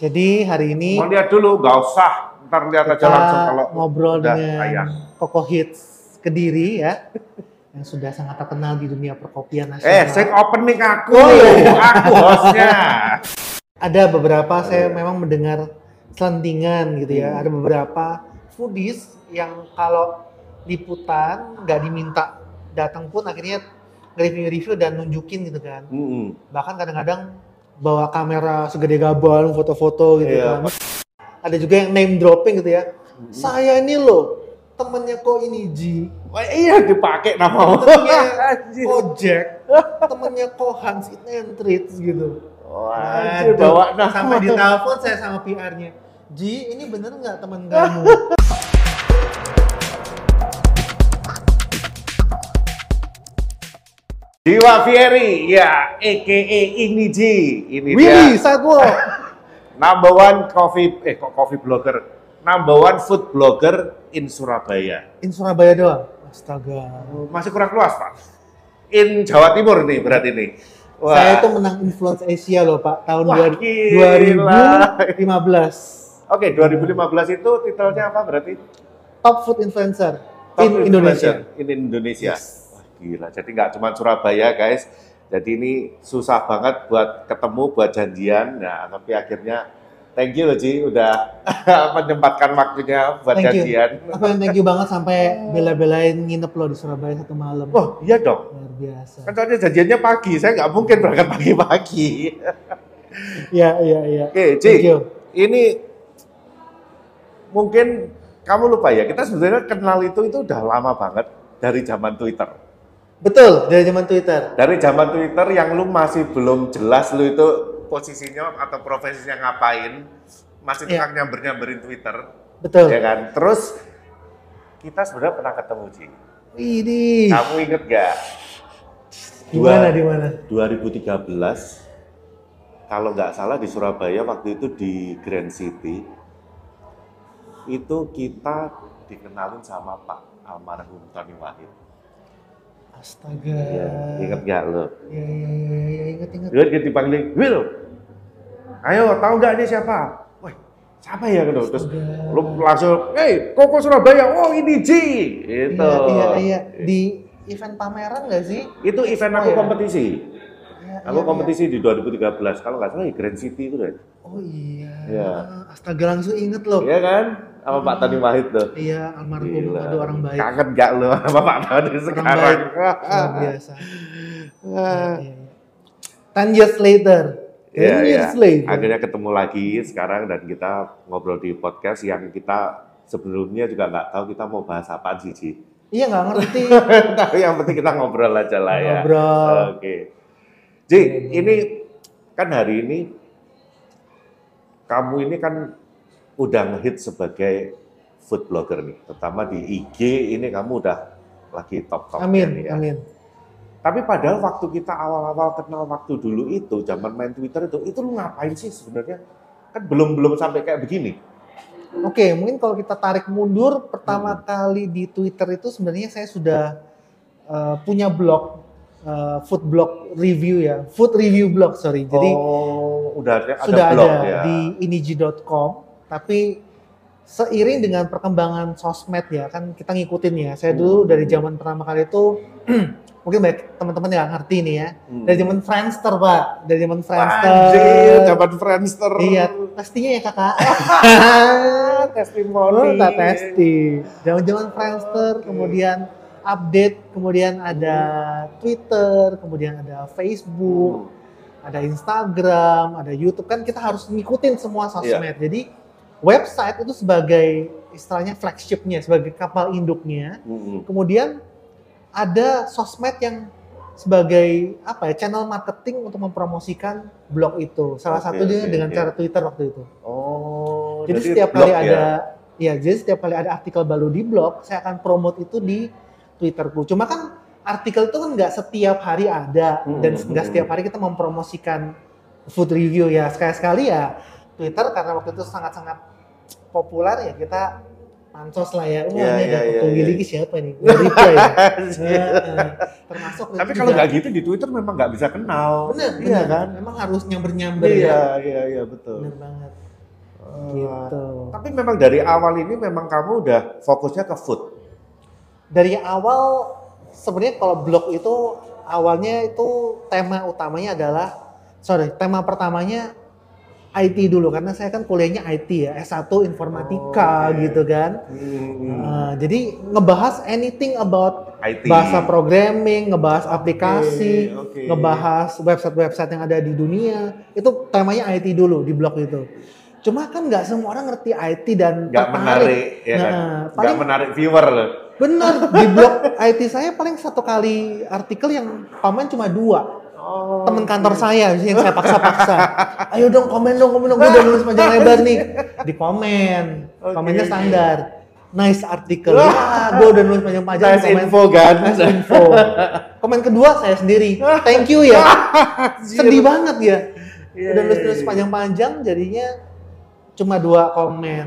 Jadi hari ini Mau lihat dulu, nggak usah. Ntar lihat aja langsung kalau ngobrol udah dengan tayang. Koko Hits Kediri ya, yang sudah sangat terkenal di dunia perkopian Eh, nasional. sing opening aku, Oh, iya. aku hostnya. Ada beberapa saya iya. memang mendengar selentingan gitu ya. Hmm. Ada beberapa foodies yang kalau liputan nggak diminta datang pun akhirnya review-review dan nunjukin gitu kan. Mm-mm. Bahkan kadang-kadang bawa kamera segede gaban, foto-foto gitu Iya. kan. Ada juga yang name dropping gitu ya. Saya ini loh temennya kok ini Ji, Wah, iya dipakai nama temennya. Kojek, temennya kok Hans It and Treats gitu. Wah, bawa nama. sampai ditelepon saya sama PR-nya. Ji, ini bener nggak teman kamu? Jiwa Fieri, ya, a.k.a. ini Ji. Ini Willy dia. Sagwo. Number one coffee, eh kok coffee blogger. Number one food blogger in Surabaya. In Surabaya doang. Astaga. Masih kurang luas, Pak. In Jawa Timur nih, berarti nih. Wah. Saya itu menang influence Asia loh Pak tahun Wah, dua- gila. 2015. Oke, 2015 itu titelnya apa berarti? Top food influencer Top in Indonesia. influencer In Indonesia. Yes. Gila. Jadi nggak cuma Surabaya, guys. Jadi ini susah banget buat ketemu, buat janjian. Nah, tapi akhirnya thank you loh, Ji, udah menyempatkan waktunya buat Thank you. janjian. Aku yang thank you banget sampai bela-belain nginep loh di Surabaya satu malam. Oh, iya dong. Luar biasa. Kan soalnya janjiannya pagi, saya nggak mungkin berangkat pagi-pagi. Iya, iya, iya. Oke, Thank Ji, you. ini mungkin kamu lupa ya, kita sebenarnya kenal itu itu udah lama banget dari zaman Twitter. Betul, dari zaman Twitter. Dari zaman Twitter yang lu masih belum jelas lu itu posisinya atau profesinya ngapain, masih Iya. tukang nyamber-nyamberin Twitter, Betul. ya kan? Terus kita sebenarnya pernah ketemu Ji. Ini Kamu inget gak? di mana di mana? 2013 kalau nggak salah di Surabaya waktu itu di Grand City itu kita dikenalin sama Pak almarhum Tony Wahid. Astaga. Ya, inget nggak lo? Iya, iya, iya, iya, ingat ingat. Dia dia dipanggil, Will, ayo tahu nggak ini siapa? Wah, siapa ya gitu? Terus lu langsung, hey, Koko Surabaya, oh ini Ji, itu. Iya, iya, iya. Di event pameran nggak sih? Itu event Oh, aku iya. kompetisi. Iya, Aku iya, kompetisi di 2013, kalau nggak salah di Grand City itu deh. iya. Oh iya. Iya. Astaga langsung inget loh. Iya kan? Sama Pak Tani Wahid tuh. Iya, almarhum Gila. aduh orang baik. Kangen gak lu sama Pak Tani sekarang? Luar biasa. Iya, iya, iya. Ten years later. Ten Iya, iya. years later. Akhirnya ketemu lagi sekarang dan kita ngobrol di podcast yang kita sebelumnya juga nggak tahu kita mau bahas apa sih, Ji. Iya nggak ngerti. Tapi yang penting kita ngobrol aja lah ya. Ngobrol. Oke. Ji, ini kan hari ini kamu ini kan udah ngehit sebagai food blogger nih, terutama di IG ini kamu udah lagi top top Amin, ya. amin. Tapi padahal waktu kita awal-awal kenal waktu dulu itu, zaman main Twitter itu, itu lu ngapain sih sebenarnya? Kan belum belum sampai kayak begini. Oke, mungkin kalau kita tarik mundur, pertama Hmm. kali di Twitter itu sebenarnya saya sudah uh, punya blog, uh, food blog review ya, food review blog sorry. Jadi oh, udah ada, ada sudah blog ada ya. di iniji.com, tapi seiring dengan perkembangan sosmed ya, kan kita ngikutin ya. Saya dulu Hmm. dari zaman pertama kali itu, mungkin banyak teman-teman yang ngerti nih ya, Hmm. dari zaman Friendster pak, dari zaman Friendster. Anjir, zaman Friendster. Iya, pastinya ya kakak. testimoni. Oh, tak testi. Zaman-zaman Friendster, kemudian update, kemudian ada Twitter, kemudian ada Facebook, ada Instagram, ada YouTube. Kan kita harus ngikutin semua sosmed. Jadi website itu sebagai istilahnya flagshipnya, sebagai kapal induknya. Hmm. Kemudian ada sosmed yang sebagai apa ya channel marketing untuk mempromosikan blog itu. Salah Oke, satunya oke, dengan oke. cara Twitter waktu itu. Oh, Jadi, setiap kali ya? ada ya. jadi setiap kali ada artikel baru di blog, saya akan promote itu di Twitterku. Cuma kan artikel itu kan nggak setiap hari ada Hmm, dan hmm, nggak hmm. setiap hari kita mempromosikan food review ya. Sekali-sekali ya Twitter karena waktu itu sangat-sangat populer ya kita pansos lah ya. Wah Iya, ini iya, ada iya, Tunggi iya. lagi siapa nih? Nggak reply ya. Heeh. Termasuk Tapi kalau nggak gitu di Twitter memang nggak bisa kenal. bener, Iya bener. kan? Memang harus nyamber-nyamber Iya, ya. iya, iya betul. Bener banget. Ah, Gitu. Tapi memang dari awal ini memang kamu udah fokusnya ke food. Dari awal sebenarnya kalau blog itu awalnya itu tema utamanya adalah sorry tema pertamanya IT dulu karena saya kan kuliahnya IT ya S1 informatika Oh, oke. gitu kan. Uh, jadi ngebahas anything about IT. bahasa programming, ngebahas aplikasi, oke. ngebahas website-website yang ada di dunia. Itu temanya IT dulu di blog itu. Cuma kan nggak semua orang ngerti IT dan Nggak tertarik. menarik, ya kan? Nah, paling menarik viewer loh. Bener di blog IT saya paling satu kali artikel yang komen cuma dua. Oh, Temen kantor saya yang saya paksa-paksa. Ayo dong komen dong, komen dong. Gue udah nulis panjang lebar nih. Di komen. Oke, Komennya standar. Nice artikel. Ya, gue udah nulis panjang-panjang. Nice komen, info kan? Nice info. Komen kedua saya sendiri. Thank you ya. Sedih banget ya. Iya, Udah iya, nulis-nulis iya. panjang-panjang jadinya cuma dua komen.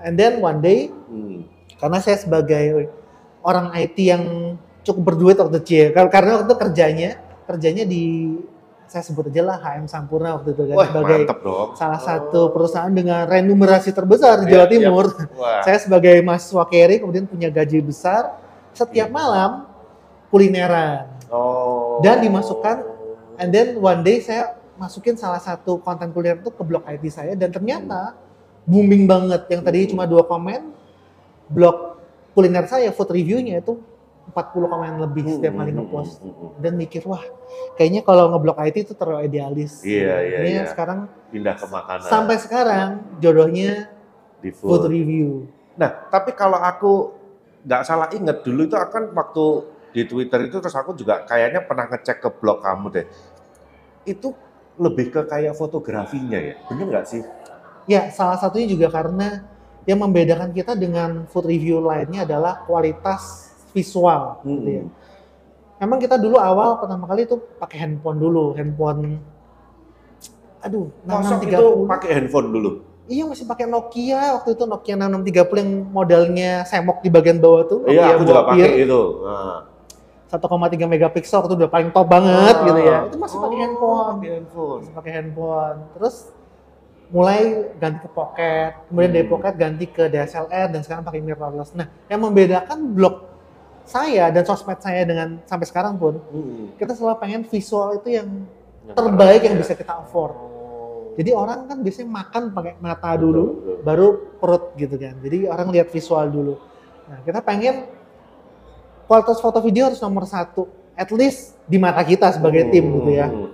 And then one day Hmm. Karena saya sebagai orang IT yang cukup berduit waktu itu ya Kar- karena waktu itu kerjanya kerjanya di saya sebut aja lah HM Sampurna waktu itu kan Wah, sebagai salah satu perusahaan dengan remunerasi terbesar di Iya, Jawa iya. Timur. Saya sebagai mahasiswa carry kemudian punya gaji besar setiap Iya. malam kulineran Oh. dan dimasukkan and then one day saya masukin salah satu konten kuliner itu ke blog IT saya dan ternyata booming banget yang tadi cuma dua komen blog kuliner saya food reviewnya itu 40 komen lebih setiap kali ngepost dan mikir wah kayaknya kalau ngeblog IT itu terlalu idealis Iya, iya, Akhirnya iya. sekarang Pindah ke makanan. sampai sekarang jodohnya di food food. review Nah, tapi kalau aku nggak salah inget dulu itu akan waktu di Twitter itu terus aku juga kayaknya pernah ngecek ke blog kamu deh. Itu lebih ke kayak fotografinya ya, bener nggak sih? Ya, salah satunya juga karena yang membedakan kita dengan food review lainnya adalah kualitas visual. Gitu ya. Hmm. Emang kita dulu awal pertama kali itu pakai handphone dulu, handphone aduh, Masa itu 6630. pakai handphone dulu? Iya masih pakai Nokia waktu itu Nokia 6630 yang modelnya semok di bagian bawah tuh. Iya, Nokia aku juga pakai itu. Nah. 1,3 megapiksel itu udah paling top banget Ah. gitu ya. Itu masih pakai Oh, handphone. pakai handphone. Masih pakai handphone. Terus mulai ganti ke pocket, kemudian dari Hmm. pocket ganti ke DSLR dan sekarang pakai mirrorless. Nah, yang membedakan blog saya dan sosmed saya dengan sampai sekarang pun Hmm. kita selalu pengen visual itu yang Yang terbaik yang ya. bisa kita afford. Oh. Jadi orang kan biasanya makan pakai mata Betul, dulu, betul. baru perut gitu kan. Jadi orang lihat visual dulu. Nah kita pengen kualitas foto video harus nomor satu, at least di mata kita sebagai tim gitu ya. Hmm.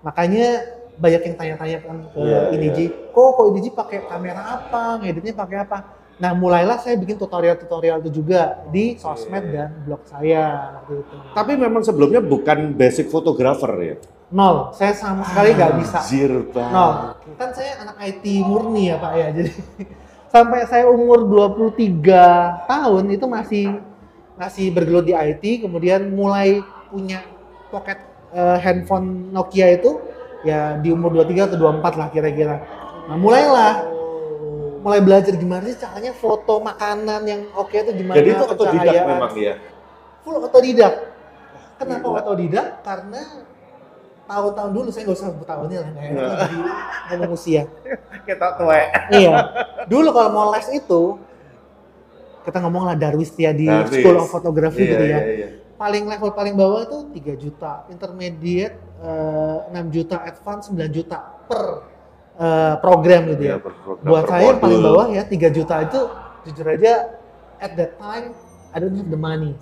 Makanya banyak yang tanya-tanya kan ke Iya, INIJ, kok kok INIJ pakai kamera apa, ngeditnya pakai apa? Nah mulailah saya bikin tutorial-tutorial itu juga di sosmed Iya. dan blog saya waktu itu. Tapi memang sebelumnya bukan basic fotografer ya? Nol, saya sama sekali nggak bisa. Anjir banget. No, kan saya anak IT murni ya Pak ya. Jadi sampai saya umur 23 tahun itu masih masih bergelut di IT, kemudian mulai punya pocket eh, handphone Nokia itu ya di umur 23 atau 24 lah kira-kira. Nah, mulailah mulai belajar gimana sih caranya foto makanan yang oke itu gimana Jadi itu otodidak memang ya? full otodidak. Kenapa Gila. otodidak? Karena tahun-tahun dulu saya nggak usah sebut tahunnya lah, enak Nah. ngomong usia. Kita tuwe. iya. Dulu kalau mau les itu kita ngomong lah Darwis di Darwis. School of Photography Iya, gitu ya. iya, iya. Paling level paling bawah tuh 3 juta, intermediate eh, 6 juta, advance 9 juta per eh, program gitu ya. Iya, per- program, Buat per saya yang paling bawah ya 3 juta itu jujur aja at that time I don't have the money.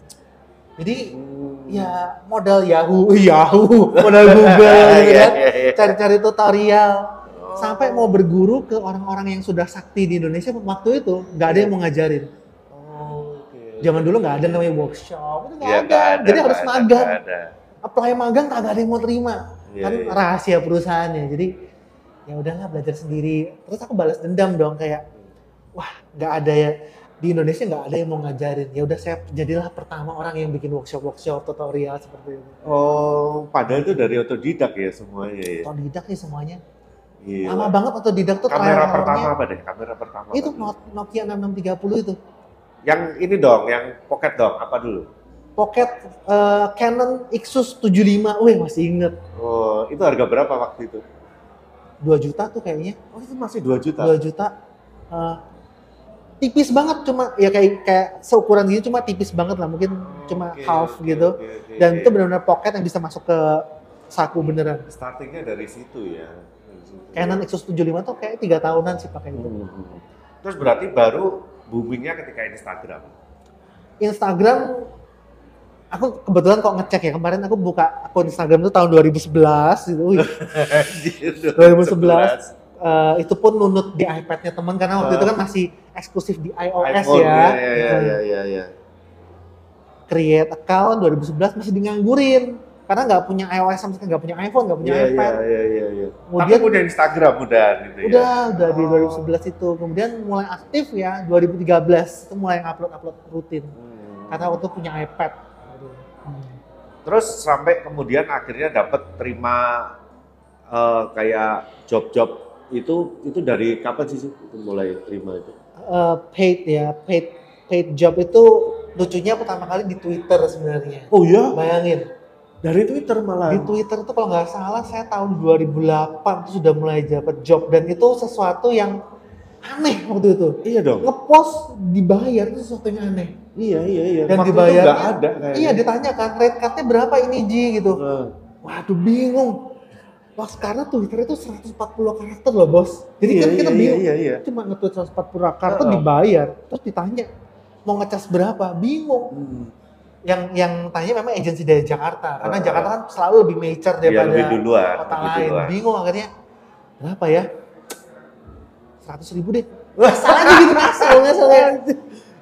Jadi Hmm. ya modal Yahoo, Yahoo, modal Google gitu kan. Cari-cari tutorial Oh. sampai mau berguru ke orang-orang yang sudah sakti di Indonesia waktu itu nggak ada yang mau ngajarin. Oh, oke. Zaman dulu nggak ada namanya workshop, itu nggak Iya, ada. ada. Jadi harus magang. Apply magang kagak ada yang mau terima. Iya, kan iya. rahasia perusahaannya. Jadi ya udahlah belajar sendiri. Terus aku balas dendam dong kayak wah nggak ada ya di Indonesia nggak ada yang mau ngajarin. Ya udah saya jadilah pertama orang yang bikin workshop-workshop tutorial seperti itu. Oh, padahal itu dari otodidak ya semuanya ya. Otodidak sih semuanya. Gila. Lama banget otodidak tuh Kamera pertama apa deh? Kamera pertama. Itu Nokia 6630 itu. Yang ini dong, yang pocket dong, apa dulu? Pocket eh, Canon Ixus 75, wih masih inget. Oh, itu harga berapa waktu itu? 2 juta tuh kayaknya. Oh, itu masih 2 juta. 2 juta. Eh, tipis banget cuma ya kayak kayak seukuran gini cuma tipis banget lah mungkin cuma Oke, half oke, gitu oke, oke. dan itu benar-benar pocket yang bisa masuk ke saku beneran startingnya dari situ ya. Dari situ. Canon Ixus 75 tuh kayak tiga tahunan sih pakai itu Hmm. Terus berarti baru boomingnya ketika Instagram. Instagram aku kebetulan kok ngecek ya kemarin aku buka akun Instagram itu tahun 2011 gitu Wih, 2011. eh, itu pun nunut di iPad-nya teman karena waktu itu kan masih eksklusif di iOS iPhone, ya, ya, ya, ya, ya, ya, ya. create account 2011 masih dianggurin karena nggak punya iOS sama sekali nggak punya iPhone nggak punya Iya, iPad iya, iya, iya, iya. Kemudian- Tapi udah Instagram udah gitu ya. udah udah di Oh. 2011 itu kemudian mulai aktif ya 2013 itu mulai upload upload rutin Hmm. karena waktu punya iPad. Terus sampai kemudian akhirnya dapat terima eh, kayak job-job itu itu dari kapan sih itu mulai terima itu? Eh, paid ya paid paid job itu lucunya pertama kali di Twitter sebenarnya Oh iya, bayangin dari Twitter malah. di Twitter itu kalau nggak salah saya tahun 2008 itu sudah mulai dapat job dan itu sesuatu yang aneh waktu itu Iya dong. ngepost dibayar itu sesuatu yang aneh Iya, iya, iya. Dan nggak ada kayaknya. iya ditanya kan rate cardnya berapa ini Ji gitu Eh, waduh bingung Wah, karena Twitter itu 140 karakter loh bos jadi iya, kan kita iya, bingung Iya, iya. cuma nge-tweet 140 karakter Heeh. dibayar terus ditanya mau ngecas berapa bingung Hmm. yang yang tanya memang agensi dari Jakarta karena Heeh. Jakarta kan selalu lebih major Iya, daripada lebih duluan. kota lebih lain duluan. bingung akhirnya berapa ya seratus ribu deh. Asal aja gitu. Asal asal ya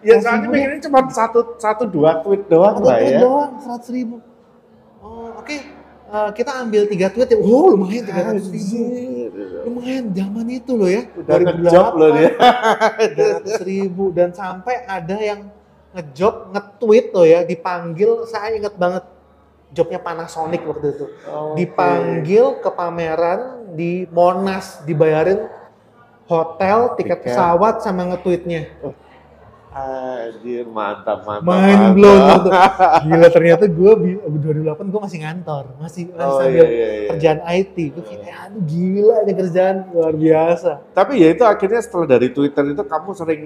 Ya Seratus soalnya ribu deh. mikirnya cuma satu satu dua tweet doang Satu lah tweet ya. doang seratus ribu. Oh oke. Eh, kita ambil tiga tweet ya. Oh lumayan tiga ratus ribu. Lumayan zaman itu loh ya. Udah ngejob loh dia. tiga ratus ribu. Dan sampai ada yang ngejob nge-tweet loh ya. Dipanggil saya inget banget jobnya Panasonic waktu itu. Oke. dipanggil ke pameran di Monas dibayarin hotel tiket Tiket. pesawat sama nge-tweetnya Anjir, mantap, mantap. main blown gitu. gila ternyata gue 2008 gue masih ngantor masih masih Oh, sambil iya, iya, iya. kerjaan IT gue kayak aduh gila ini kerjaan luar biasa Tapi ya itu akhirnya setelah dari Twitter itu kamu sering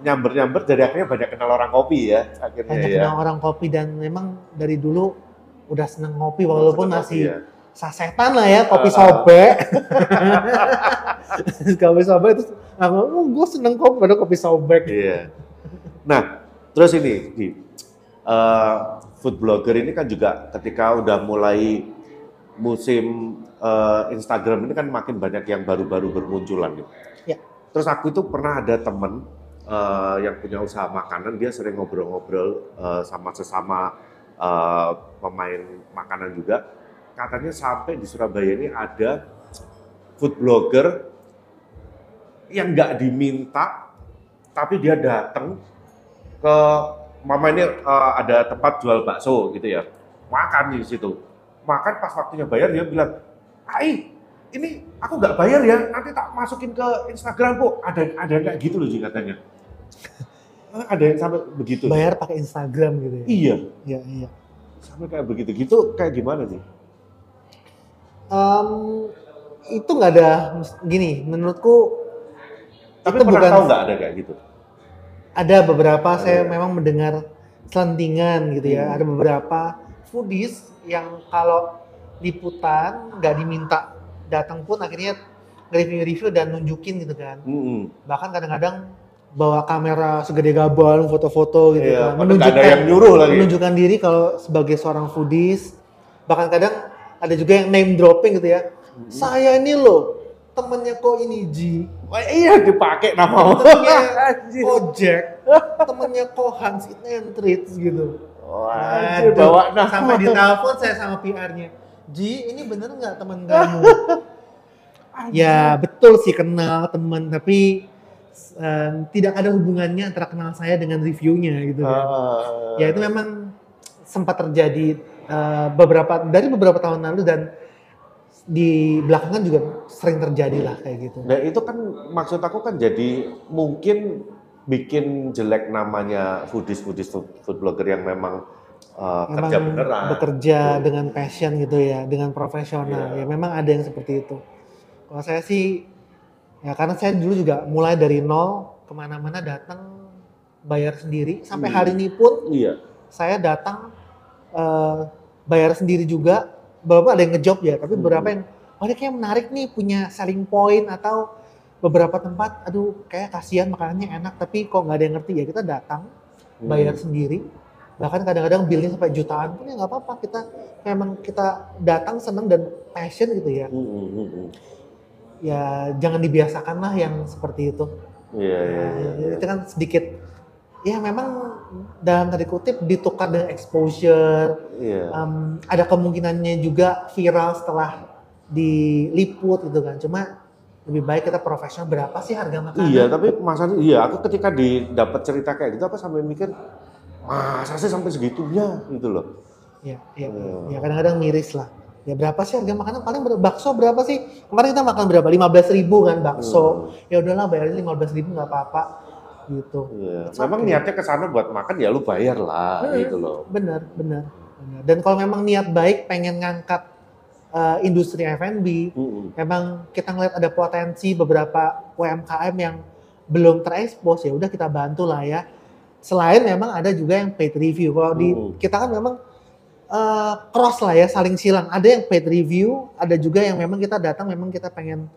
nyamber-nyamber jadi akhirnya banyak kenal orang kopi ya akhirnya banyak ya. kenal orang kopi dan memang dari dulu udah seneng ngopi walaupun Seneng masih kopi ya. Sasetan lah ya kopi sobek kopi sobek terus aku oh, gue seneng kopi pada kopi sobek Iya. Nah, terus ini di eh, food blogger ini kan juga ketika udah mulai musim eh, Instagram ini kan makin banyak yang baru-baru bermunculan nih. Ya. Terus aku itu pernah ada temen eh, yang punya usaha makanan, dia sering ngobrol-ngobrol eh, sama sesama eh, pemain makanan juga. Katanya sampai di Surabaya ini ada food blogger yang nggak diminta, tapi dia datang ke mama ini eh, ada tempat jual bakso gitu ya, makan di situ. Makan pas waktunya bayar dia bilang, Ai, ini aku nggak bayar ya, nanti tak masukin ke Instagram kok. Ada ada kayak gitu loh sih katanya. Ada yang sampai begitu. bayar pakai Instagram gitu ya Iya, iya iya sampai kayak begitu. Gitu kayak gimana sih? Em, itu nggak ada gini menurutku Tapi itu pernah bukan tahu nggak ada kayak gitu? ada beberapa Ada saya ya? memang mendengar selentingan gitu ya Hmm. ada beberapa foodies yang kalau liputan nggak diminta datang pun akhirnya review-review dan nunjukin gitu kan Mm-mm. bahkan kadang-kadang bawa kamera segede gaban foto-foto gitu Iya, kan ada yang nyuruh lagi. menunjukkan diri kalau sebagai seorang foodies bahkan kadang ada juga yang name dropping gitu ya Hmm. saya ini loh temennya kok ini Ji Wah, iya dipakai nama temennya. Ojek temennya kok Hans It and Treats gitu Wah, Aduh, bawa nama. sampai ditelepon saya sama PR-nya Ji ini bener nggak teman kamu ya betul sih kenal teman tapi em, tidak ada hubungannya antara kenal saya dengan reviewnya gitu. Ah. ya itu memang sempat terjadi eh, beberapa dari beberapa tahun lalu dan di belakangan juga sering terjadi lah kayak gitu. Nah itu kan maksud aku kan jadi mungkin bikin jelek namanya foodies foodies food, food blogger yang memang uh, kerja Memang beneran. bekerja Gitu. dengan passion gitu ya, dengan profesional. Iya. Ya memang ada yang seperti itu. Kalau saya sih, ya karena saya dulu juga mulai dari nol, ke mana-mana datang bayar sendiri. Sampai Hmm. hari ini pun Iya. saya datang eh, bayar sendiri juga. Beberapa ada yang ngejob ya, tapi Hmm. beberapa yang, oh ini kayak menarik nih punya selling point atau beberapa tempat, aduh kayak kasihan makanannya enak, tapi kok nggak ada yang ngerti ya kita datang bayar Hmm. sendiri bahkan kadang-kadang billnya sampai jutaan pun ya nggak apa-apa kita memang kita datang seneng dan passion gitu ya Hmm, hmm, hmm, hmm. ya jangan dibiasakan lah yang seperti itu Iya, iya, iya, Nah, iya. itu kan sedikit ya memang dalam tanda kutip ditukar dengan exposure Iya. Em, ada kemungkinannya juga viral setelah diliput gitu kan cuma lebih baik kita profesional berapa sih harga makanan Iya, tapi masalahnya iya aku ketika didapat cerita kayak gitu aku sampai mikir masa sih sampai segitunya gitu loh. Ya, ya, Hmm. ya kadang-kadang miris lah. Ya berapa sih harga makanan paling ber- bakso berapa sih? Kemarin kita makan berapa? 15 ribu kan bakso. Hmm. Ya udahlah bayarin 15 ribu nggak apa-apa gitu. Iya. It's Memang okay. niatnya ke sana buat makan ya lu bayar lah Hmm. gitu loh. Bener, bener, bener. Dan kalau memang niat baik pengen ngangkat uh, industri F&B, Mm-mm. memang kita ngeliat ada potensi beberapa UMKM yang belum terekspos ya udah kita bantu lah ya. Selain memang ada juga yang paid review. Kalau di Hmm. kita kan memang eh, cross lah ya, saling silang. Ada yang paid review, ada juga yang memang kita datang memang kita pengen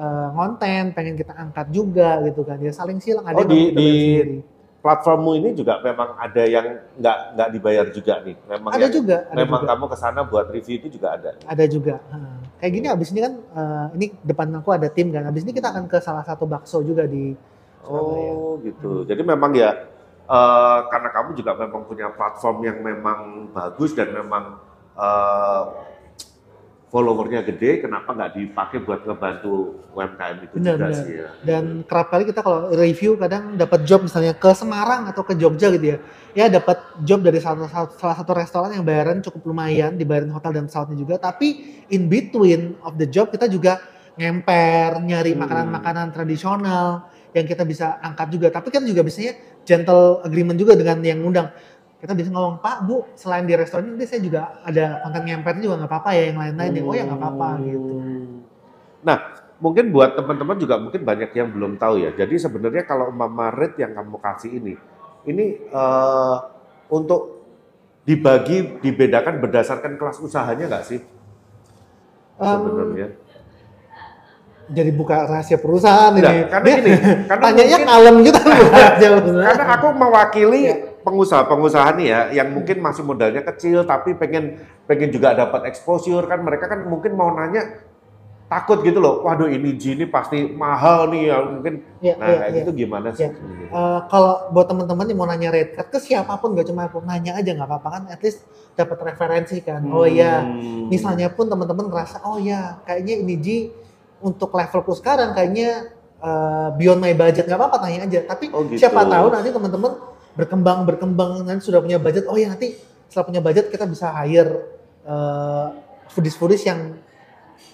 eh, ngonten, pengen kita angkat juga gitu kan. Ya saling silang. Ada Oh, di- di-. Platformmu ini juga memang ada yang nggak nggak dibayar juga nih. Memang Ada yang- juga, ada memang juga. kamu ke sana buat review itu juga ada. Ada juga. Heeh. Kayak gini abis ini kan eh, ini depan aku ada tim kan. Abis ini kita akan ke salah satu bakso juga di Surabaya. Oh gitu. Jadi memang ya eh, karena kamu juga memang punya platform yang memang bagus dan memang eh, followernya gede, kenapa nggak dipakai buat ngebantu UMKM itu Benar, juga benar. sih ya? Dan kerap kali kita kalau review kadang dapat job misalnya ke Semarang atau ke Jogja gitu ya. Ya dapat job dari salah satu, salah satu restoran yang bayaran cukup lumayan, dibayarin hotel dan pesawatnya juga. Tapi in between of the job kita juga ngemper, nyari Hmm. makanan-makanan tradisional yang kita bisa angkat juga. Tapi kan juga biasanya gentle agreement juga dengan yang ngundang. Kita bisa ngomong, Pak, Bu, selain di restoran ini saya juga ada konten ngemper juga nggak apa-apa ya yang lain-lain. Ya, oh ya nggak apa-apa gitu. Hmm. Nah, mungkin buat teman-teman juga mungkin banyak yang belum tahu ya. Jadi sebenarnya kalau Mama Red yang kamu kasih ini, ini eh, untuk dibagi, dibedakan berdasarkan kelas usahanya nggak sih sebenarnya? jadi buka rahasia perusahaan Enggak, ini. karena gini, karena tanyanya kalem gitu. Karena aku mewakili Ya. Pengusaha-pengusaha nih ya, yang mungkin masih modalnya kecil tapi pengen pengen juga dapat exposure kan mereka kan mungkin mau nanya takut gitu loh, waduh ini Ji ini pasti mahal nih ya mungkin. Ya, Nah ya, kayak ya. gitu gimana sih? Ya. Eh, kalau buat teman-teman yang mau nanya red card ke siapa pun gak cuma aku nanya aja nggak apa-apa kan at least dapat referensi kan oh iya Hmm. misalnya pun teman-teman ngerasa oh ya kayaknya ini Ji untuk levelku sekarang kayaknya eh, beyond my budget nggak apa-apa tanya aja tapi Oh, gitu. siapa tahu nanti teman-teman berkembang berkembang nanti sudah punya budget oh ya nanti setelah punya budget kita bisa hire eh, foodies foodies yang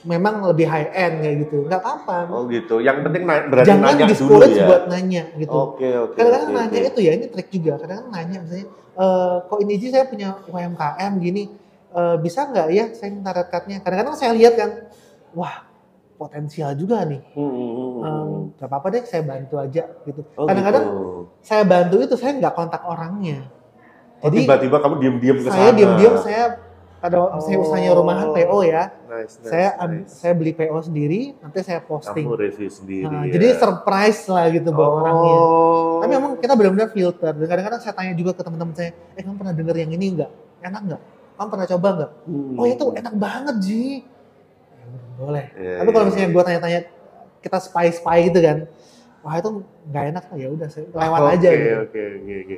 memang lebih high end kayak gitu nggak apa-apa Oh gitu. Yang penting na- berani jangan nanya dulu ya. buat nanya gitu Oke oke. kadang-kadang oke, nanya oke. itu ya ini trik juga kadang-kadang nanya misalnya eh kok ini Ji saya punya UMKM gini eh, bisa nggak ya saya minta red card-nya kadang-kadang saya lihat kan wah potensial juga nih Hmm, hmm, hmm, hmm. Em, nggak apa-apa deh saya bantu aja gitu Oh, kadang-kadang gitu. saya bantu itu saya nggak kontak orangnya Oh, jadi tiba-tiba kamu diem-diem ke saya sana. diam-diam saya pada saya usahanya Oh. rumahan PO ya Nice, nice, saya nice. saya beli PO sendiri nanti saya posting Kamu review sendiri. Nah, ya. jadi surprise lah gitu buat oh. orangnya Tapi memang kita benar-benar filter. Dan kadang-kadang saya tanya juga ke teman-teman saya, eh kamu pernah denger yang ini enggak? Enak enggak? Kamu pernah coba enggak? Hmm. Oh itu enak banget Ji. Boleh. Iya, Tapi kalau iya, misalnya gue tanya-tanya, kita spy-spy gitu kan, wah itu nggak enak, ya udah lewat Oke, aja gitu. Oke, oke, oke.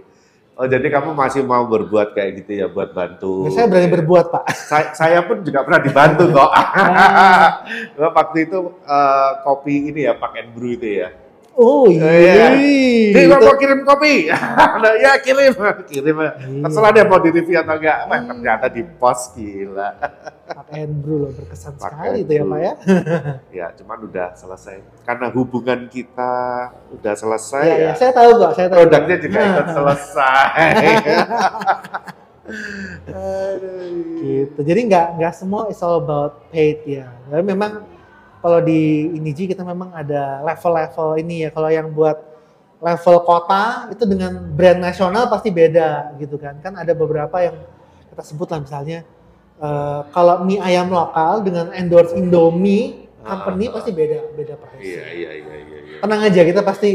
Oh, jadi kamu masih mau berbuat kayak gitu ya buat bantu. Ya, saya berani berbuat pak. saya, saya pun juga pernah dibantu kok. Ah. Waktu itu eh, kopi ini ya Pak and Brew itu ya. Oh iya. Di Itu- mau kirim kopi? Nah, ya kirim, kirim. Terserah dia mau di review atau enggak. Wah, ternyata di post gila. Pak Andrew loh berkesan Pak sekali itu ya Andrew. Pak ya. Ya, cuman udah selesai. Karena hubungan kita udah selesai Iya, ya. iya, saya tahu kok, saya tahu. Produknya juga ikut selesai. Aduh. gitu. Jadi nggak nggak semua is all about paid ya. Tapi memang kalau di Iniji kita memang ada level-level ini ya. Kalau yang buat level kota itu dengan brand nasional pasti beda gitu kan. Kan ada beberapa yang kita sebut lah misalnya eh, kalau mie ayam lokal dengan endorse Indomie company Ah, pasti beda beda price. Iya, iya, iya, iya. iya. Tenang aja kita pasti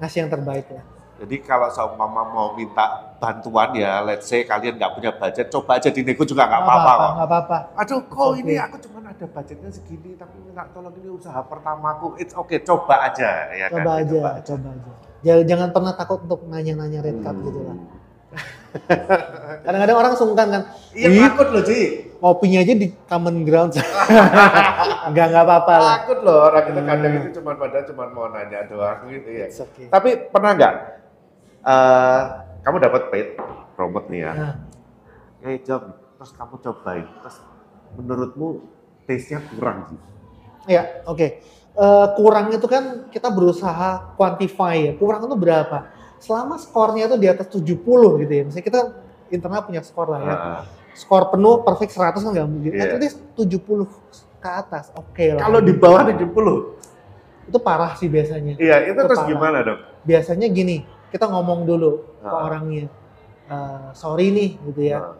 ngasih yang terbaik ya. Jadi kalau seumpama mau minta bantuan ya, let's say kalian nggak punya budget, coba aja dinego juga nggak apa-apa kok. Nggak apa-apa. Aduh, kok Oke. ini aku cuma ada budgetnya segini, tapi minta tolong ini usaha pertamaku. It's okay, coba aja ya kan. Coba aja, coba aja. Jangan, jangan pernah takut untuk nanya-nanya red card Hmm. gitu lah. Kadang-kadang orang sungkan kan, Iya takut loh, Ci. kopinya aja di common ground. Enggak, enggak apa-apa lah. Takut loh orang itu kadang Hmm. itu cuma pada cuma mau nanya doang gitu ya. It's okay. Tapi pernah nggak eh, kamu dapat paid promote nih ya? Nah, Eh Jom, terus kamu cobain, terus menurutmu taste-nya kurang sih? ya oke. Eh, kurang itu kan kita berusaha quantify ya. Kurang itu berapa? Selama skornya itu di atas 70 gitu ya. Misalnya kita internal punya skor lah ya. Ah, Skor penuh perfect 100 kan nggak mungkin. At least 70 ke atas. Oke lah. Kalau di bawah 70, itu parah sih biasanya. iya itu Itu terus parah. gimana dong? biasanya gini kita ngomong dulu ke Ah. orangnya "Eh, sorry nih gitu ya Ah,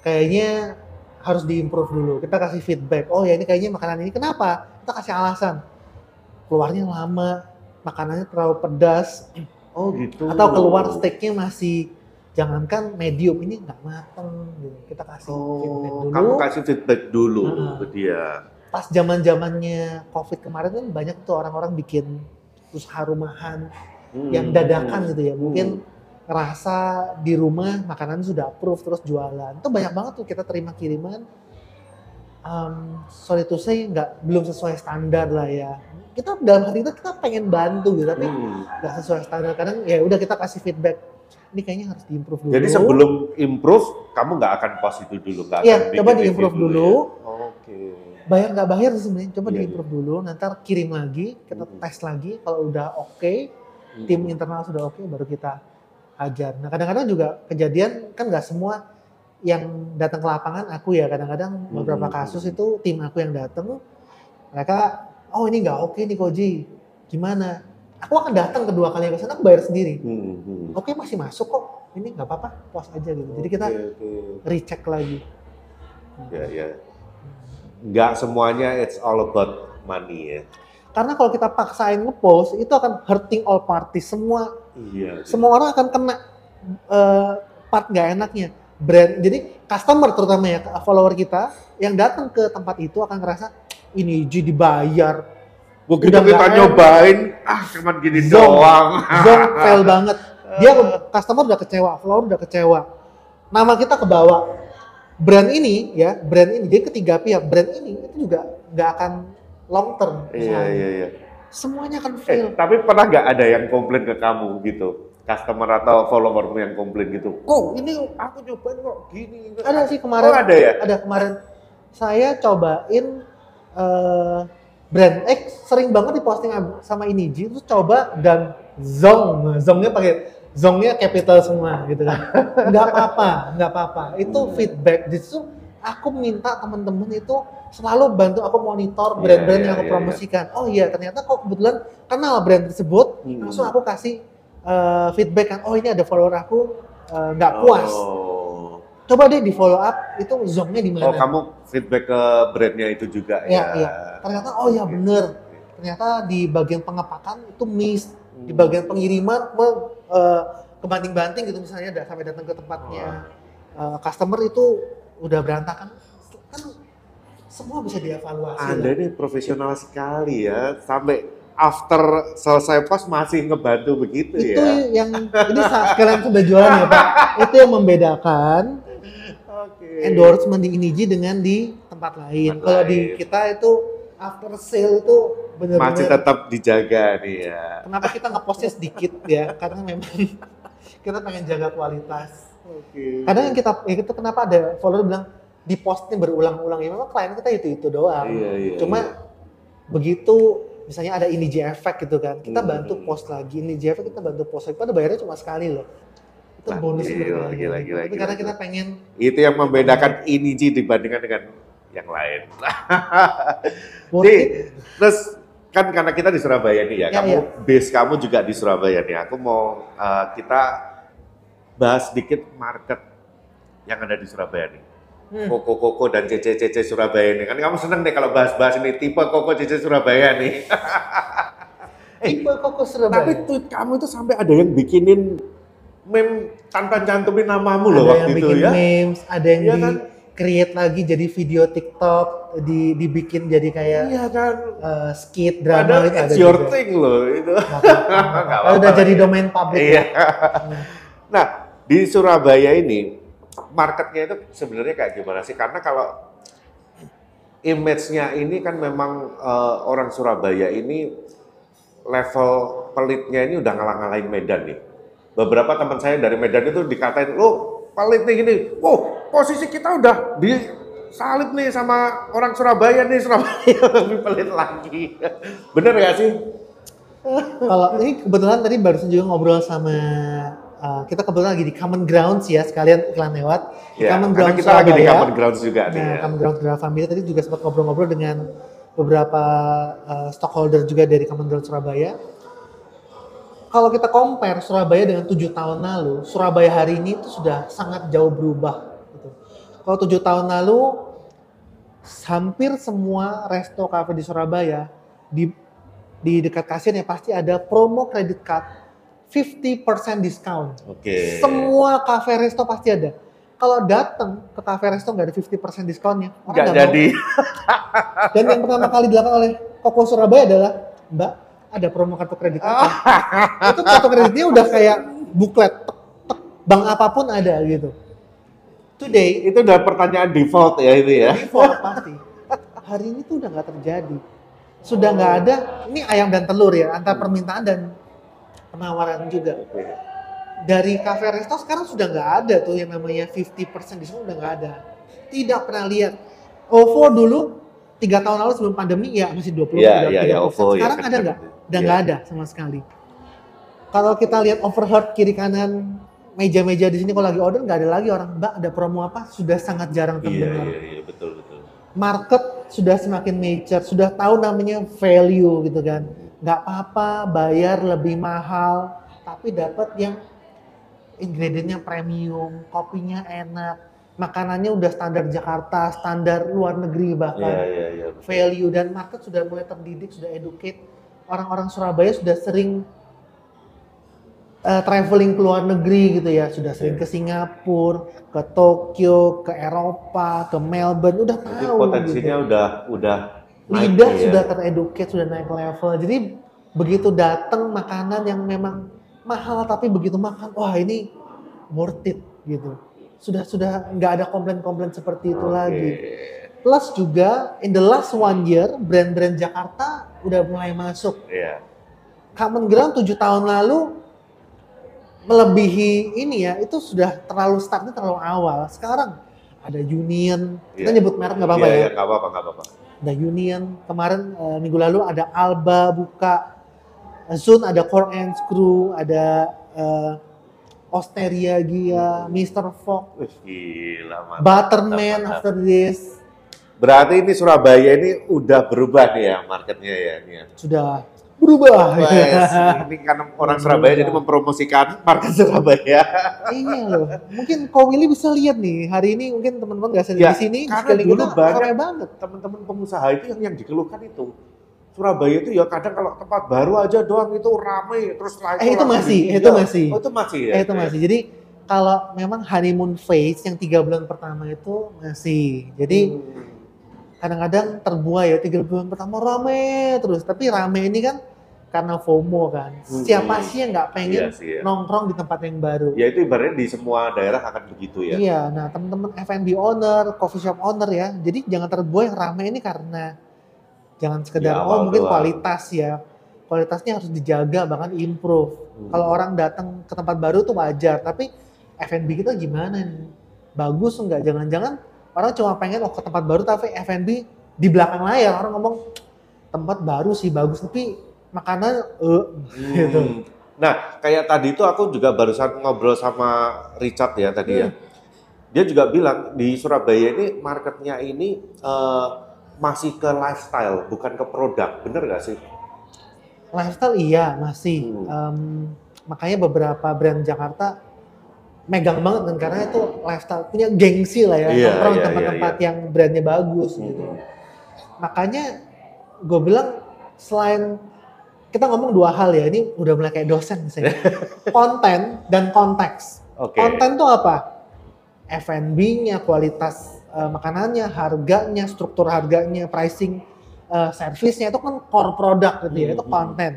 kayaknya harus diimprove dulu kita kasih feedback oh ya ini kayaknya makanan ini kenapa kita kasih alasan keluarnya lama makanannya terlalu pedas Oh gitu. atau keluar steaknya masih jangankan medium ini nggak mateng gitu kita kasih feedback Oh, dulu kamu kasih feedback dulu Ah. ke dia. pas zaman zamannya covid kemarin kan banyak tuh orang-orang bikin usaha rumahan Hmm. yang dadakan gitu ya Hmm. Ngerasa di rumah makanan sudah approve terus jualan itu banyak banget tuh kita terima kiriman um, sorry to say nggak belum sesuai standar lah ya kita dalam hati kita kita pengen bantu gitu tapi Hmm. nggak sesuai standar kadang ya udah kita kasih feedback ini kayaknya harus diimprove dulu Jadi sebelum improve, kamu nggak akan post itu dulu, nggak akan bikin coba diimprove dulu. dulu. ya? Oke. bayar nggak bayar sebenarnya coba Iya, diimprove dulu nanti kirim lagi kita Hmm. tes lagi kalau udah oke Hmm. tim internal sudah oke baru kita ajar. Nah kadang-kadang juga kejadian kan nggak semua yang datang ke lapangan aku ya kadang-kadang beberapa Hmm. kasus itu tim aku yang datang mereka oh ini nggak oke nih Koji gimana? Aku akan datang kedua kali ke sana aku bayar sendiri. Hmm, hmm. Oke masih masuk kok ini nggak apa-apa puas aja gitu. Jadi kita oke. recheck lagi. Ya, ya. Nggak semuanya it's all about money ya. Karena kalau kita paksain ngepost itu akan hurting all parties semua. Iya. semua orang akan kena eh, part nggak enaknya. Brand jadi customer terutama ya follower kita yang datang ke tempat itu akan ngerasa ini Ji dibayar. Begitu Udah kita nyobain, ah cuman gini Zong. doang. zong fail banget. Dia customer udah kecewa follower udah kecewa. Nama kita ke bawah. Brand ini ya brand ini dia ketiga pihak. Brand ini itu juga nggak akan long term Iya, iya, iya. semuanya akan Eh, fail tapi pernah nggak ada yang komplain ke kamu gitu? Customer atau followermu yang komplain gitu? Kok ini aku nyobain kok gini? ada sih kemarin Oh, ada ya? ada kemarin saya cobain eh, brand X sering banget diposting sama Iniji terus coba dan zong zongnya pakai zongnya capital semua gitu kan nggak apa-apa nggak apa-apa itu Hmm. feedback justru aku minta teman-teman itu selalu bantu aku monitor Iya, brand-brand iya, yang aku iya, promosikan. Oh iya ternyata kok kebetulan kenal brand tersebut Hmm. langsung aku kasih eh, feedback kan oh ini ada follower aku eh, nggak puas. Oh. coba deh di follow up itu zongnya di mana? Oh, kamu feedback ke brandnya itu juga ya? iya. ternyata oh ya bener. ternyata di bagian pengepakan itu miss. Di bagian pengiriman eh, kebanting-banting gitu misalnya sampai datang ke tempatnya. Eh, customer itu udah berantakan kan semua bisa dievaluasi Anda ini profesional sekali ya, sampai after selesai post masih ngebantu begitu itu ya? yang ini saat sekalian jualan ya pak itu yang membedakan Oke. endorsement di Iniji dengan di tempat lain Tempat kalau di lain. kita itu after sale itu benar-benar Masih tetap dijaga nih ya. Kenapa kita ngepostnya sedikit ya? Karena memang kita pengen jaga kualitas. Oke. Kadang yang kita, ya kita kenapa ada follower bilang di postnya berulang-ulang ya memang klien kita itu itu doang. Iya, iya, Cuma iya. begitu misalnya ada ini effect gitu kan, kita Hmm. bantu post lagi ini effect kita bantu post lagi. Padahal bayarnya cuma sekali loh. Itu Wah, bonus gila, berkali-kali. gila, gila, Tapi gila, karena gila. kita pengen Itu yang membedakan ini dibandingkan dengan yang lain. it. terus kan karena kita di Surabaya nih ya, Ya, kamu ya. base kamu juga di Surabaya nih. Aku mau uh, kita bahas sedikit market yang ada di Surabaya nih. Hmm. Koko Koko dan CC CC Surabaya ini kan kamu seneng deh kalau bahas-bahas ini tipe Koko CC Surabaya nih. Tipe Koko Surabaya. Tapi tuh kamu itu sampai ada yang bikinin meme tanpa cantumin namamu loh ada waktu yang itu bikin ya. memes, ada yang Iya di kan? create lagi jadi video TikTok, di dibikin jadi kayak Iya kan. eh, skit drama Padahal itu ada your juga. thing loh itu. Nggak apa-apa. apa-apa udah jadi ya. domain publik. Iya. ya. Nah, di Surabaya ini marketnya itu sebenarnya kayak gimana sih? Karena kalau image-nya ini kan memang eh, orang Surabaya ini level pelitnya ini udah ngalah-ngalahin Medan nih. Beberapa teman saya dari Medan itu dikatain, lo pelit nih gini. Oh, posisi kita udah di salib nih sama orang Surabaya nih, Surabaya lebih pelit lagi. Bener gak sih? Kalau ini kebetulan tadi barusan juga ngobrol sama uh, kita kebetulan lagi di Common Grounds ya sekalian iklan lewat. Di Ya, Common Grounds kita lagi di Surabaya. Common Grounds juga nih Nah, ya. Common Grounds General Family tadi juga sempat ngobrol-ngobrol dengan beberapa uh, stockholder juga dari Common Grounds Surabaya. Kalau kita compare Surabaya dengan tujuh tahun lalu, Surabaya hari ini itu sudah sangat jauh berubah. Gitu. Kalau tujuh tahun lalu, hampir semua resto cafe di Surabaya di di dekat kasir ya pasti ada promo credit card 50% discount. Oke. Semua cafe resto pasti ada. Kalau datang ke cafe resto nggak ada 50% diskonnya, orang Nggak jadi. Dan yang pertama kali dilakukan oleh Koko Surabaya adalah, Mbak, ada promo kartu kredit apa? itu kartu kreditnya udah kayak buklet, tek, tek, bank apa pun ada gitu. Today, itu udah pertanyaan default ya itu ya. default pasti. Hari ini tuh udah nggak terjadi. Sudah nggak ada, ini ayam dan telur ya, antara permintaan dan penawaran juga. Dari cafe resto sekarang sudah nggak ada tuh yang namanya 50% diskon udah nggak ada. Tidak pernah lihat. OVO dulu tiga tahun lalu sebelum pandemi ya masih 20 Iya, iya, 30%. iya, OVO, ya, Sekarang kan, ada nggak? Udah Iya. nggak ada sama sekali. Kalau kita lihat overheard kiri kanan meja-meja di sini kalau lagi order nggak ada lagi orang mbak ada promo apa sudah sangat jarang Iya, terdengar iya, iya, betul, betul. market sudah semakin mature, sudah tahu namanya value gitu kan. Nggak apa-apa bayar lebih mahal, tapi dapat yang ingredientnya premium, kopinya enak, makanannya udah standar Jakarta, standar luar negeri Iya, bahkan. iya, iya. betul. Value dan market sudah mulai terdidik, sudah educate. Orang-orang Surabaya sudah sering eh, traveling ke luar negeri gitu ya, sudah sering ke Singapura, ke Tokyo, ke Eropa, ke Melbourne, udah Jadi tahu. potensinya gitu. udah udah lidah nih ya. sudah tereduket, sudah naik level. Jadi begitu datang makanan yang memang mahal tapi begitu makan, wah ini worth it gitu. Sudah sudah nggak ada komplain-komplain seperti itu Oke. lagi. Plus juga in the last one year brand-brand Jakarta udah mulai masuk. Iya. Common Ground tujuh tahun lalu melebihi ini ya itu sudah terlalu startnya terlalu awal. Sekarang ada Union, kita Iya. nyebut merek nggak apa-apa Iya, ya iya, nggak apa-apa, nggak apa-apa. Ada Union kemarin eh, minggu lalu ada Alba buka Zone ada Core and Screw ada eh, Osteria Gia Mr. Fox gila, mantap. Butterman mantap. after this Berarti ini Surabaya ini udah berubah nih ya marketnya ya. Ini ya. sudah berubah Wes, ini kan orang Surabaya jadi mempromosikan market Surabaya. iya loh mungkin kau Willy bisa lihat nih hari ini mungkin teman-teman nggak Ya, sedih di sini karena dulu kita banyak banget Teman-teman pengusaha itu yang yang dikeluhkan itu. Surabaya itu ya kadang kalau tempat baru aja doang itu ramai terus lagi Eh, itu masih, itu masih. Oh, itu masih ya. eh, itu masih jadi kalau memang honeymoon phase yang tiga bulan pertama itu masih jadi Hmm. kadang-kadang terbuai ya tiga bulan pertama rame terus tapi rame ini kan karena FOMO kan Hmm. siapa sih yang nggak pengen Iya sih ya. nongkrong di tempat yang baru Ya itu ibaratnya di semua daerah akan begitu ya. iya nah teman-teman F&B owner coffee shop owner ya jadi jangan terbuai rame ini karena jangan sekedar Di oh mungkin doang. kualitas ya kualitasnya harus dijaga bahkan improve Hmm. kalau orang datang ke tempat baru tuh wajar tapi F&B kita gimana nih bagus nggak jangan-jangan orang cuma pengen oh ke tempat baru tapi F&B di belakang layar orang ngomong tempat baru sih bagus tapi makanan gitu Hmm. Nah, kayak tadi itu aku juga barusan ngobrol sama Richard ya tadi ya. Hmm. Dia juga bilang di Surabaya ini marketnya ini eh, masih ke lifestyle, bukan ke produk. Bener gak sih? lifestyle iya masih Hmm. Em, makanya beberapa brand Jakarta megang banget kan karena itu lifestyle punya gengsi lah ya Iya, nongkrong iya, tempat-tempat iya, yang brandnya bagus gitu Hmm. makanya gue bilang selain kita ngomong dua hal ya ini udah mulai kayak dosen misalnya konten dan konteks Oke. konten tuh apa F&B-nya kualitas eh, makanannya harganya struktur harganya pricing eh, servisnya itu kan core product gitu ya Hmm, itu hmm. konten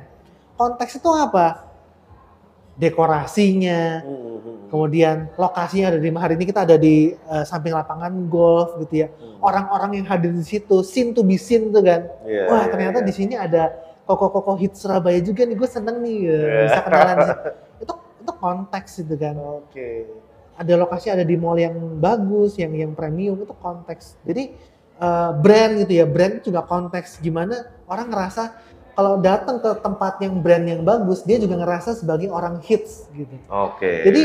konteks itu apa dekorasinya Hmm. kemudian lokasinya ada di hari ini kita ada di eh, samping lapangan golf gitu ya Hmm. orang-orang yang hadir di situ scene to be seen tuh kan Iya, wah iya, ternyata iya. di sini ada koko-koko hit Surabaya juga nih gue seneng nih ya, Iya. bisa kenalan itu itu konteks itu kan Oke. ada lokasi ada di mall yang bagus yang yang premium itu konteks jadi eh, brand gitu ya brand juga konteks gimana orang ngerasa kalau datang ke tempat yang brand yang bagus dia juga ngerasa sebagai orang hits gitu Oke. jadi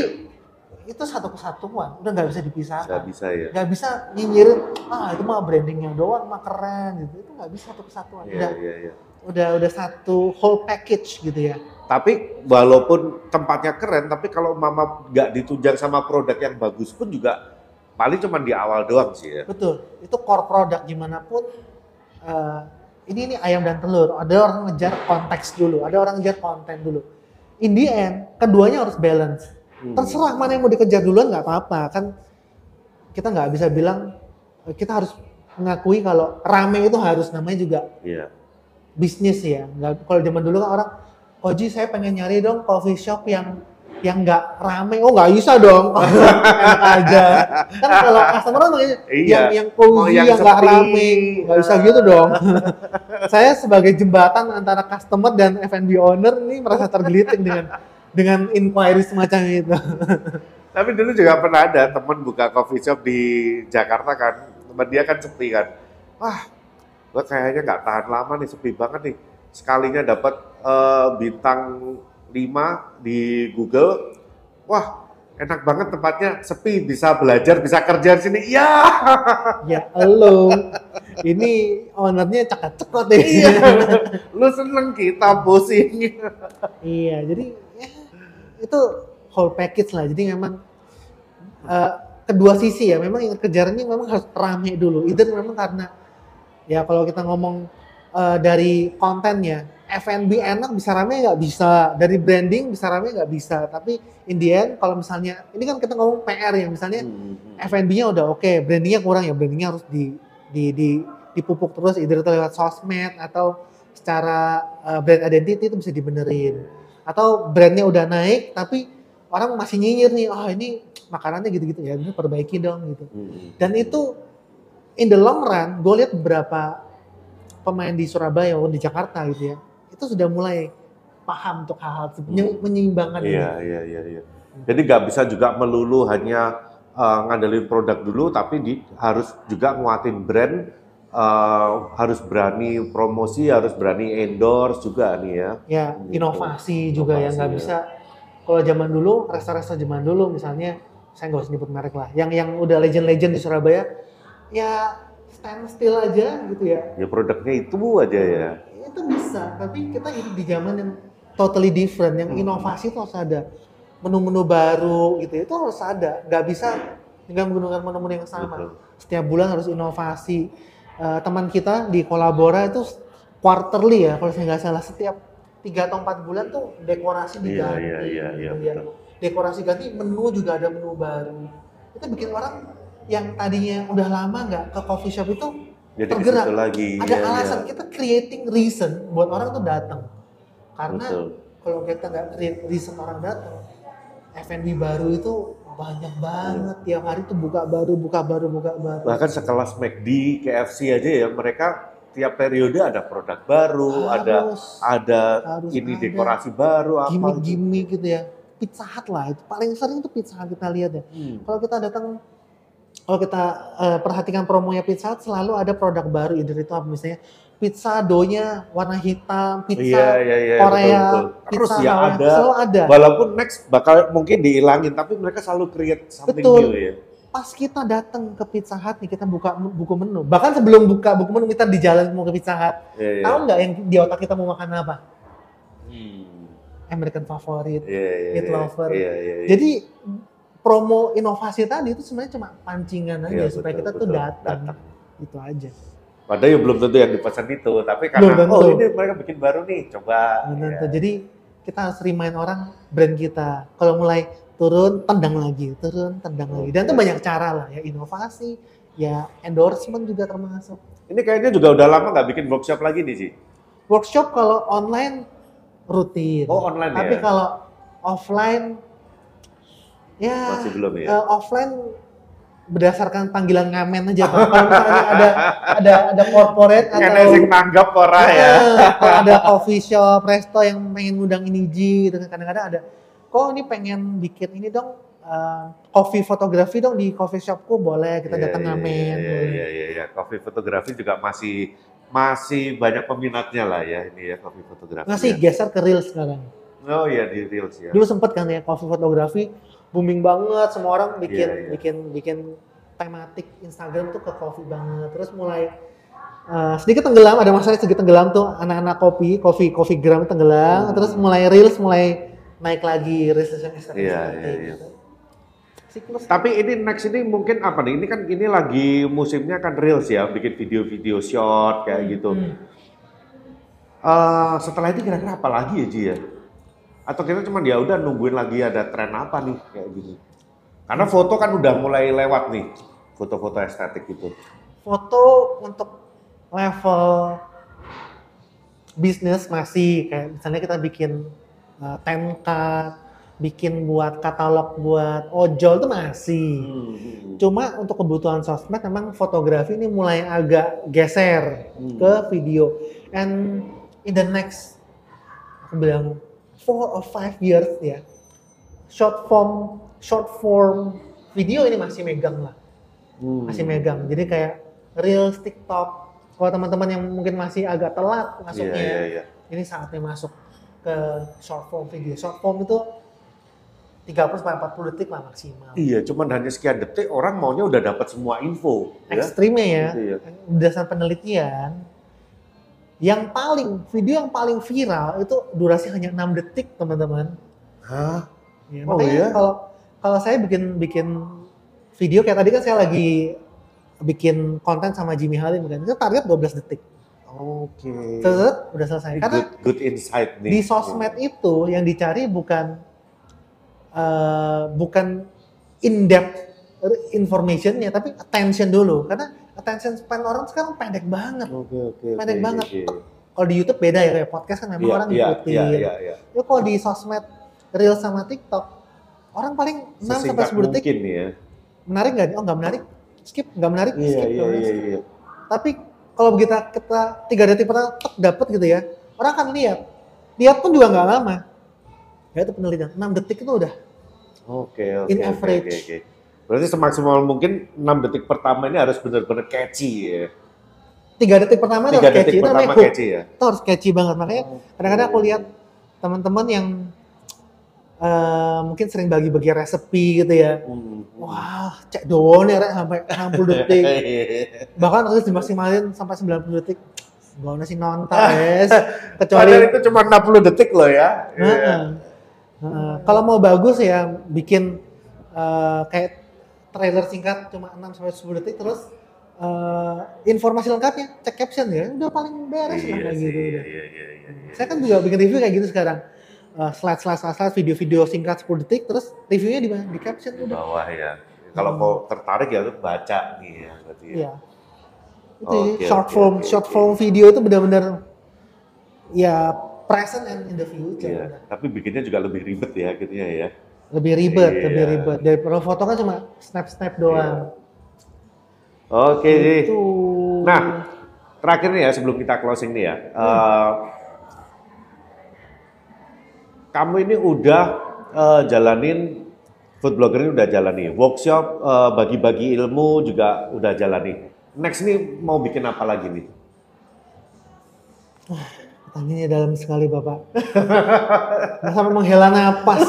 itu satu kesatuan udah nggak bisa nggak dipisahkan bisa ya. nggak bisa nyinyirin ah itu mah brandingnya doang mah keren gitu itu nggak bisa satu kesatuan Iya, udah iya, iya. Udah udah satu whole package gitu ya Tapi walaupun tempatnya keren, tapi kalau mama nggak ditunjang sama produk yang bagus pun juga paling cuma di awal doang sih ya. betul itu core product gimana pun eh, ini ini ayam dan telur ada orang ngejar konteks dulu ada orang ngejar konten dulu in the end keduanya harus balance Hmm. terserah mana yang mau dikejar duluan nggak apa-apa kan kita nggak bisa bilang eh, kita harus mengakui kalau rame itu harus namanya juga Iya. Bisnis ya. Nggak, kalau zaman dulu kan orang, Koji saya pengen nyari dong coffee shop yang yang nggak rame. Oh nggak bisa dong, enak aja. Kan kalau customer kan Iya. yang yang cozy, yang yang nggak rame, nggak bisa gitu dong. saya sebagai jembatan antara customer dan F&B owner ini merasa tergelitik dengan dengan inquiry semacam itu. Tapi dulu juga pernah ada temen buka coffee shop di Jakarta kan, temen dia kan sepi kan. Wah, gua kayaknya nggak tahan lama nih, sepi banget nih. Sekalinya dapat eh, bintang 5 di Google, wah enak banget tempatnya, sepi, bisa belajar, bisa kerja di sini. Iya, ya halo, ini ownernya cekot-cekot deh. iya. Lu seneng kita pusing. Iya, jadi ya, itu whole package lah. Jadi memang eh, kedua sisi ya, memang yang kejarannya memang harus rame dulu. Itu memang karena ya kalau kita ngomong eh, dari kontennya, F&B enak bisa rame nggak bisa, dari branding bisa rame nggak bisa. Tapi in the end kalau misalnya ini kan kita ngomong PR ya, misalnya Hmm. F&B-nya udah oke, brandingnya kurang ya, brandingnya harus di di di dipupuk terus, either itu lewat sosmed atau secara uh, brand identity itu bisa dibenerin. Atau brandnya udah naik, tapi orang masih nyinyir nih, ah ini makanannya gitu-gitu ya, ini perbaiki dong gitu. Hmm. Dan itu in the long run, gue lihat beberapa pemain di Surabaya maupun di Jakarta gitu ya, itu sudah mulai paham untuk hal-hal Hmm. menyeimbangkan ini. Iya, iya, iya, iya. Jadi nggak bisa juga melulu hanya eh, ngandelin produk dulu, tapi di, harus juga nguatin brand, eh, harus berani promosi, harus berani endorse juga nih ya. ya Gitu. inovasi juga ya Inovasi, nggak ya. bisa kalau zaman dulu resto-resto zaman dulu misalnya saya nggak usah nyebut merek lah yang yang udah legend-legend di Surabaya ya stand still aja gitu ya Ya produknya itu aja ya. itu bisa tapi kita hidup di zaman yang totally different yang Hmm. inovasi itu harus ada menu-menu baru gitu itu harus ada nggak bisa dengan menggunakan menu-menu yang sama Betul. setiap bulan harus inovasi Eh, teman kita di kolabora itu quarterly ya kalau saya nggak salah setiap tiga atau empat bulan tuh dekorasi Iya, diganti iya, iya, iya, ya. betul. dekorasi ganti menu juga ada menu baru itu bikin orang yang tadinya udah lama nggak ke coffee shop itu Jadi tergerak. lagi. ada iya, alasan iya. kita creating reason buat orang tuh datang karena kalau kita nggak create reason orang datang F&B baru itu banyak banget tiap hari tuh buka baru buka baru buka baru Bahkan sekelas McD, KFC aja ya, mereka tiap periode ada produk baru, ada Harus. ada Harus ini ada. dekorasi baru apa. gimmick-gimmick gitu ya. Pizza Hut lah, itu paling sering tuh Pizza Hut kita lihat ya. Hmm. Kalau kita datang, kalau kita eh, perhatikan promonya Pizza Hut selalu ada produk baru, either itu apa misalnya pizza doughnya warna hitam, pizza Iya, iya, iya, Korea, betul, betul. Terus pizza ya ada, selalu ada. walaupun next bakal mungkin dihilangin, tapi mereka selalu create something Betul. new ya. Pas kita datang ke Pizza Hut nih, kita buka buku menu. Bahkan sebelum buka buku menu, kita di jalan mau ke Pizza Hut. Iya, iya. Tahu nggak yang di otak kita mau makan apa? Hmm. American favorit. Iya, iya, Meat iya. lover. Iya, iya, iya. Jadi promo inovasi tadi itu sebenarnya cuma pancingan aja Iya, supaya betul, kita tuh betul. datang. Datang. Itu aja. Padahal ya belum tentu yang dipesan itu, tapi karena Belum oh ini mereka bikin baru nih, coba. Benar tuh. Jadi kita harus remind orang brand kita. Kalau mulai turun, tendang lagi, turun, tendang lagi. Dan itu Oke. banyak cara lah ya, inovasi, ya endorsement juga termasuk. Ini kayaknya juga udah lama nggak bikin workshop lagi nih sih. Workshop kalau online rutin. Oh online Tapi ya? kalau offline ya Masih belum ya? eh, offline berdasarkan panggilan ngamen aja Pak. Kalau misalnya ada ada ada corporate Kan atau sing nanggap ora ya. Eh, kalau ada coffee shop, resto yang pengen ngundang ini Ji, gitu kan. kadang-kadang ada. Kok ini pengen bikin ini dong, eh, coffee fotografi dong di coffee shopku boleh kita Iya, datang iya, ngamen. Iya, boleh. iya, iya, iya. Coffee fotografi juga masih masih banyak peminatnya lah ya ini ya coffee fotografi. Nggak sih ya. geser ke reels sekarang. Oh iya di reels ya. Dulu sempet kan ya coffee fotografi booming banget, semua orang bikin Iya, iya. bikin bikin tematik Instagram tuh ke coffee banget. Terus mulai eh, sedikit tenggelam, ada masalah sedikit tenggelam tuh anak-anak kopi, kopi coffee gram tenggelam. Hmm. Terus mulai reels mulai naik lagi reels yang. Iya, iya, iya. gitu. Siklus Tapi ini next ini mungkin apa nih? Ini kan ini lagi musimnya kan reels ya, bikin video-video short kayak gitu. Hmm. Eh, setelah itu kira-kira apa lagi ya Ji ya? Atau kita cuma ya udah nungguin lagi ada tren apa nih kayak gini? Karena foto kan udah mulai lewat nih, foto-foto estetik itu. foto untuk level bisnis masih kayak misalnya kita bikin uh, bikin buat katalog buat ojol itu masih. Hmm. Cuma untuk kebutuhan sosmed memang fotografi ini mulai agak geser Hmm. ke video. And in the next aku bilang four or five years ya, short form short form video ini masih megang lah Hmm. masih megang. Jadi kayak Reels, TikTok. Kalau teman-teman yang mungkin masih agak telat masuknya, iya, iya. ini saatnya masuk ke short form video. Short form itu 30 sampai 40 detik lah maksimal. Iya, cuman hanya sekian detik orang maunya udah dapat semua info. Ya? Ekstrimnya ya, Iya. berdasarkan penelitian, yang paling video yang paling viral itu durasi hanya 6 detik teman-teman. Hah? Ya, Oh, iya? kalau kalau saya bikin bikin video kayak tadi kan saya lagi bikin konten sama Jimmy Halim kan, itu target 12 detik. Oke. Set, udah selesai. Karena good, good insight nih. di sosmed itu yang dicari bukan eh, bukan in depth informationnya, tapi attention dulu. Karena attention span orang sekarang pendek banget. Oke, oke. Pendek oke, banget. oke. Kalau di YouTube beda ya kayak podcast kan memang Iya, orang iya, ngikutin. Iya, iya, iya. Ya kalau di sosmed Reels sama TikTok orang paling 6 sampai Sesingkat 10 detik mungkin ya. menarik nggak? Oh nggak menarik, skip nggak menarik, Iya, skip. iya, iya, iya. Tapi kalau kita kita tiga detik pertama tek dapet gitu ya, orang akan lihat. Lihat pun juga nggak lama. Ya itu penelitian, 6 detik itu udah. Oke, oke. In oke, average. Oke, oke. Berarti semaksimal mungkin 6 detik pertama ini harus benar-benar catchy ya. Tiga detik pertama itu 3 harus detik catchy, itu pertama hook. catchy ya. Itu harus catchy banget. Makanya kadang-kadang aku lihat teman-teman yang eh, mungkin sering bagi-bagi resepi gitu ya. Hmm. Wah, cek doang ya Rek, sampai 60 detik. Bahkan harus dimaksimalin sampai 90 detik. Gak ada sih nonton, guys. Kecuali Padahal itu cuma 60 detik loh ya. Iya. Heeh. Heeh. Kalau mau bagus ya bikin eh, kayak trailer singkat cuma 6 sampai 10 detik terus eh, informasi lengkapnya cek caption ya udah paling beres lah Iya kayak sih, gitu. iya, udah. iya, iya, iya, iya. Saya kan juga bikin review kayak gitu sekarang. Eh, slide, slide, slide, slide, video-video singkat 10 detik terus reviewnya di mana? Di caption Di udah. bawah ya. Kalau mau tertarik ya lu baca nih ya berarti ya. Iya. Itu ya, Oke, short oke, form, oke, short form video itu benar-benar ya present and in the future. Iya, udah. tapi bikinnya juga lebih ribet ya akhirnya ya. Lebih ribet, Iya. lebih ribet. Dari foto kan cuma snap-snap doang. Oke, Ji. Itu. Nah, terakhir nih ya sebelum kita closing nih ya. Eh, kamu ini udah eh, jalanin food blogger ini udah jalani, workshop eh, bagi-bagi ilmu juga udah jalani. Next nih mau bikin apa lagi nih? Pertanyaannya dalam sekali Bapak. Sampai menghela napas.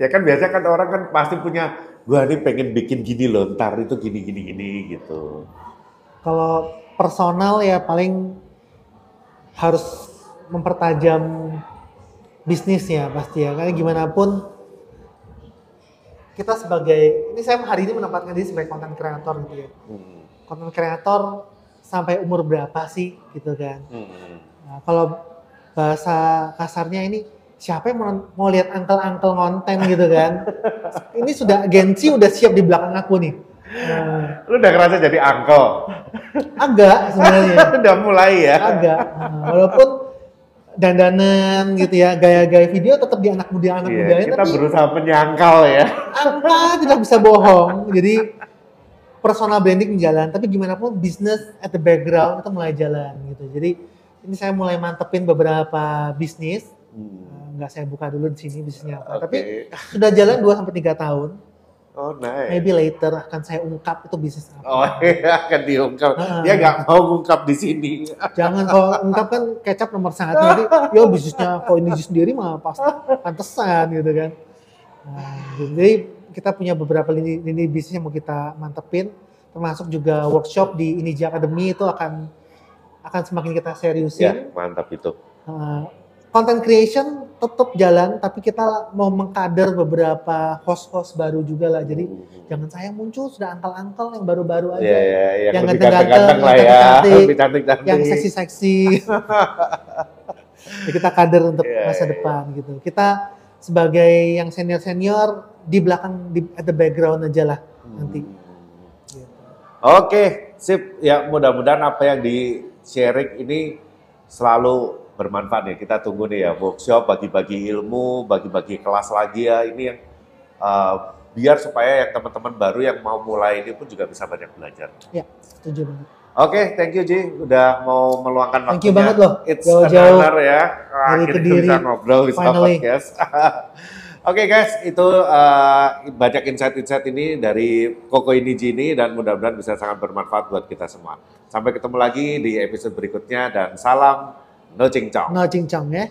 Ya kan biasa kan orang kan pasti punya, gua nih pengen bikin gini loh, ntar itu gini gini gini gitu. Kalau personal ya paling harus mempertajam bisnisnya pasti ya. Karena gimana pun kita sebagai, ini saya hari ini menempatkan diri sebagai content creator gitu ya. Hmm. Content creator sampai umur berapa sih gitu kan. Hmm. Nah, kalau bahasa kasarnya ini siapa yang mau, mau lihat angkel-angkel konten gitu kan? ini sudah agensi udah siap di belakang aku nih. Nah, Lu udah ngerasa jadi angkel? agak sebenarnya, udah mulai ya? agak. Nah, walaupun dandanan gitu ya, gaya-gaya video tetap di anak muda anak Iya, mudanya, kita tapi berusaha menyangkal ya. angka tidak bisa bohong. Jadi personal branding jalan, tapi gimana pun bisnis at the background itu mulai jalan gitu. Jadi ini saya mulai mantepin beberapa bisnis Hmm. Nggak saya buka dulu di sini bisnisnya apa. Oke. Tapi sudah jalan 2 sampai 3 tahun. Oh nice. Maybe later akan saya ungkap itu bisnis apa. Oh iya akan diungkap. Ah. Dia nggak mau ngungkap di sini. Jangan kalau ungkap kan kecap nomor satu nanti yo bisnisnya kok ini sendiri mah pas pantesan gitu kan. Nah, jadi kita punya beberapa lini, lini bisnis yang mau kita mantepin termasuk juga workshop di Inija Academy itu akan akan semakin kita Ya seriusin. mantap itu. Uh, content creation tetap jalan, tapi kita mau mengkader beberapa host-host baru juga lah. Jadi jangan saya muncul sudah angkel-angkel yang baru-baru aja, Iya iya yang, Yang ganteng-ganteng, lah ya, cantik-cantik. yang seksi-seksi. Ya, kita kader untuk Iya, masa iya. depan gitu. Kita sebagai yang senior-senior di belakang di at the background aja lah nanti. Hmm. Gitu. Oke, sip. Ya mudah-mudahan apa yang di sharing ini selalu bermanfaat ya. Kita tunggu nih ya workshop, bagi-bagi ilmu, bagi-bagi kelas lagi ya. Ini yang uh, biar supaya yang teman-teman baru yang mau mulai ini pun juga bisa banyak belajar. Ya, setuju banget. Oke, thank you Ji, udah mau meluangkan Thank waktunya. you banget loh, It's jauh-jauh an ya. dari Akhirnya Kediri, bisa ngobrol bisa podcast. Oke guys, itu uh, banyak insight-insight ini dari Koko ini Jini dan mudah-mudahan bisa sangat bermanfaat buat kita semua. Sampai ketemu lagi di episode berikutnya dan salam nơi trình trọng. Nơi trình trọng nhé.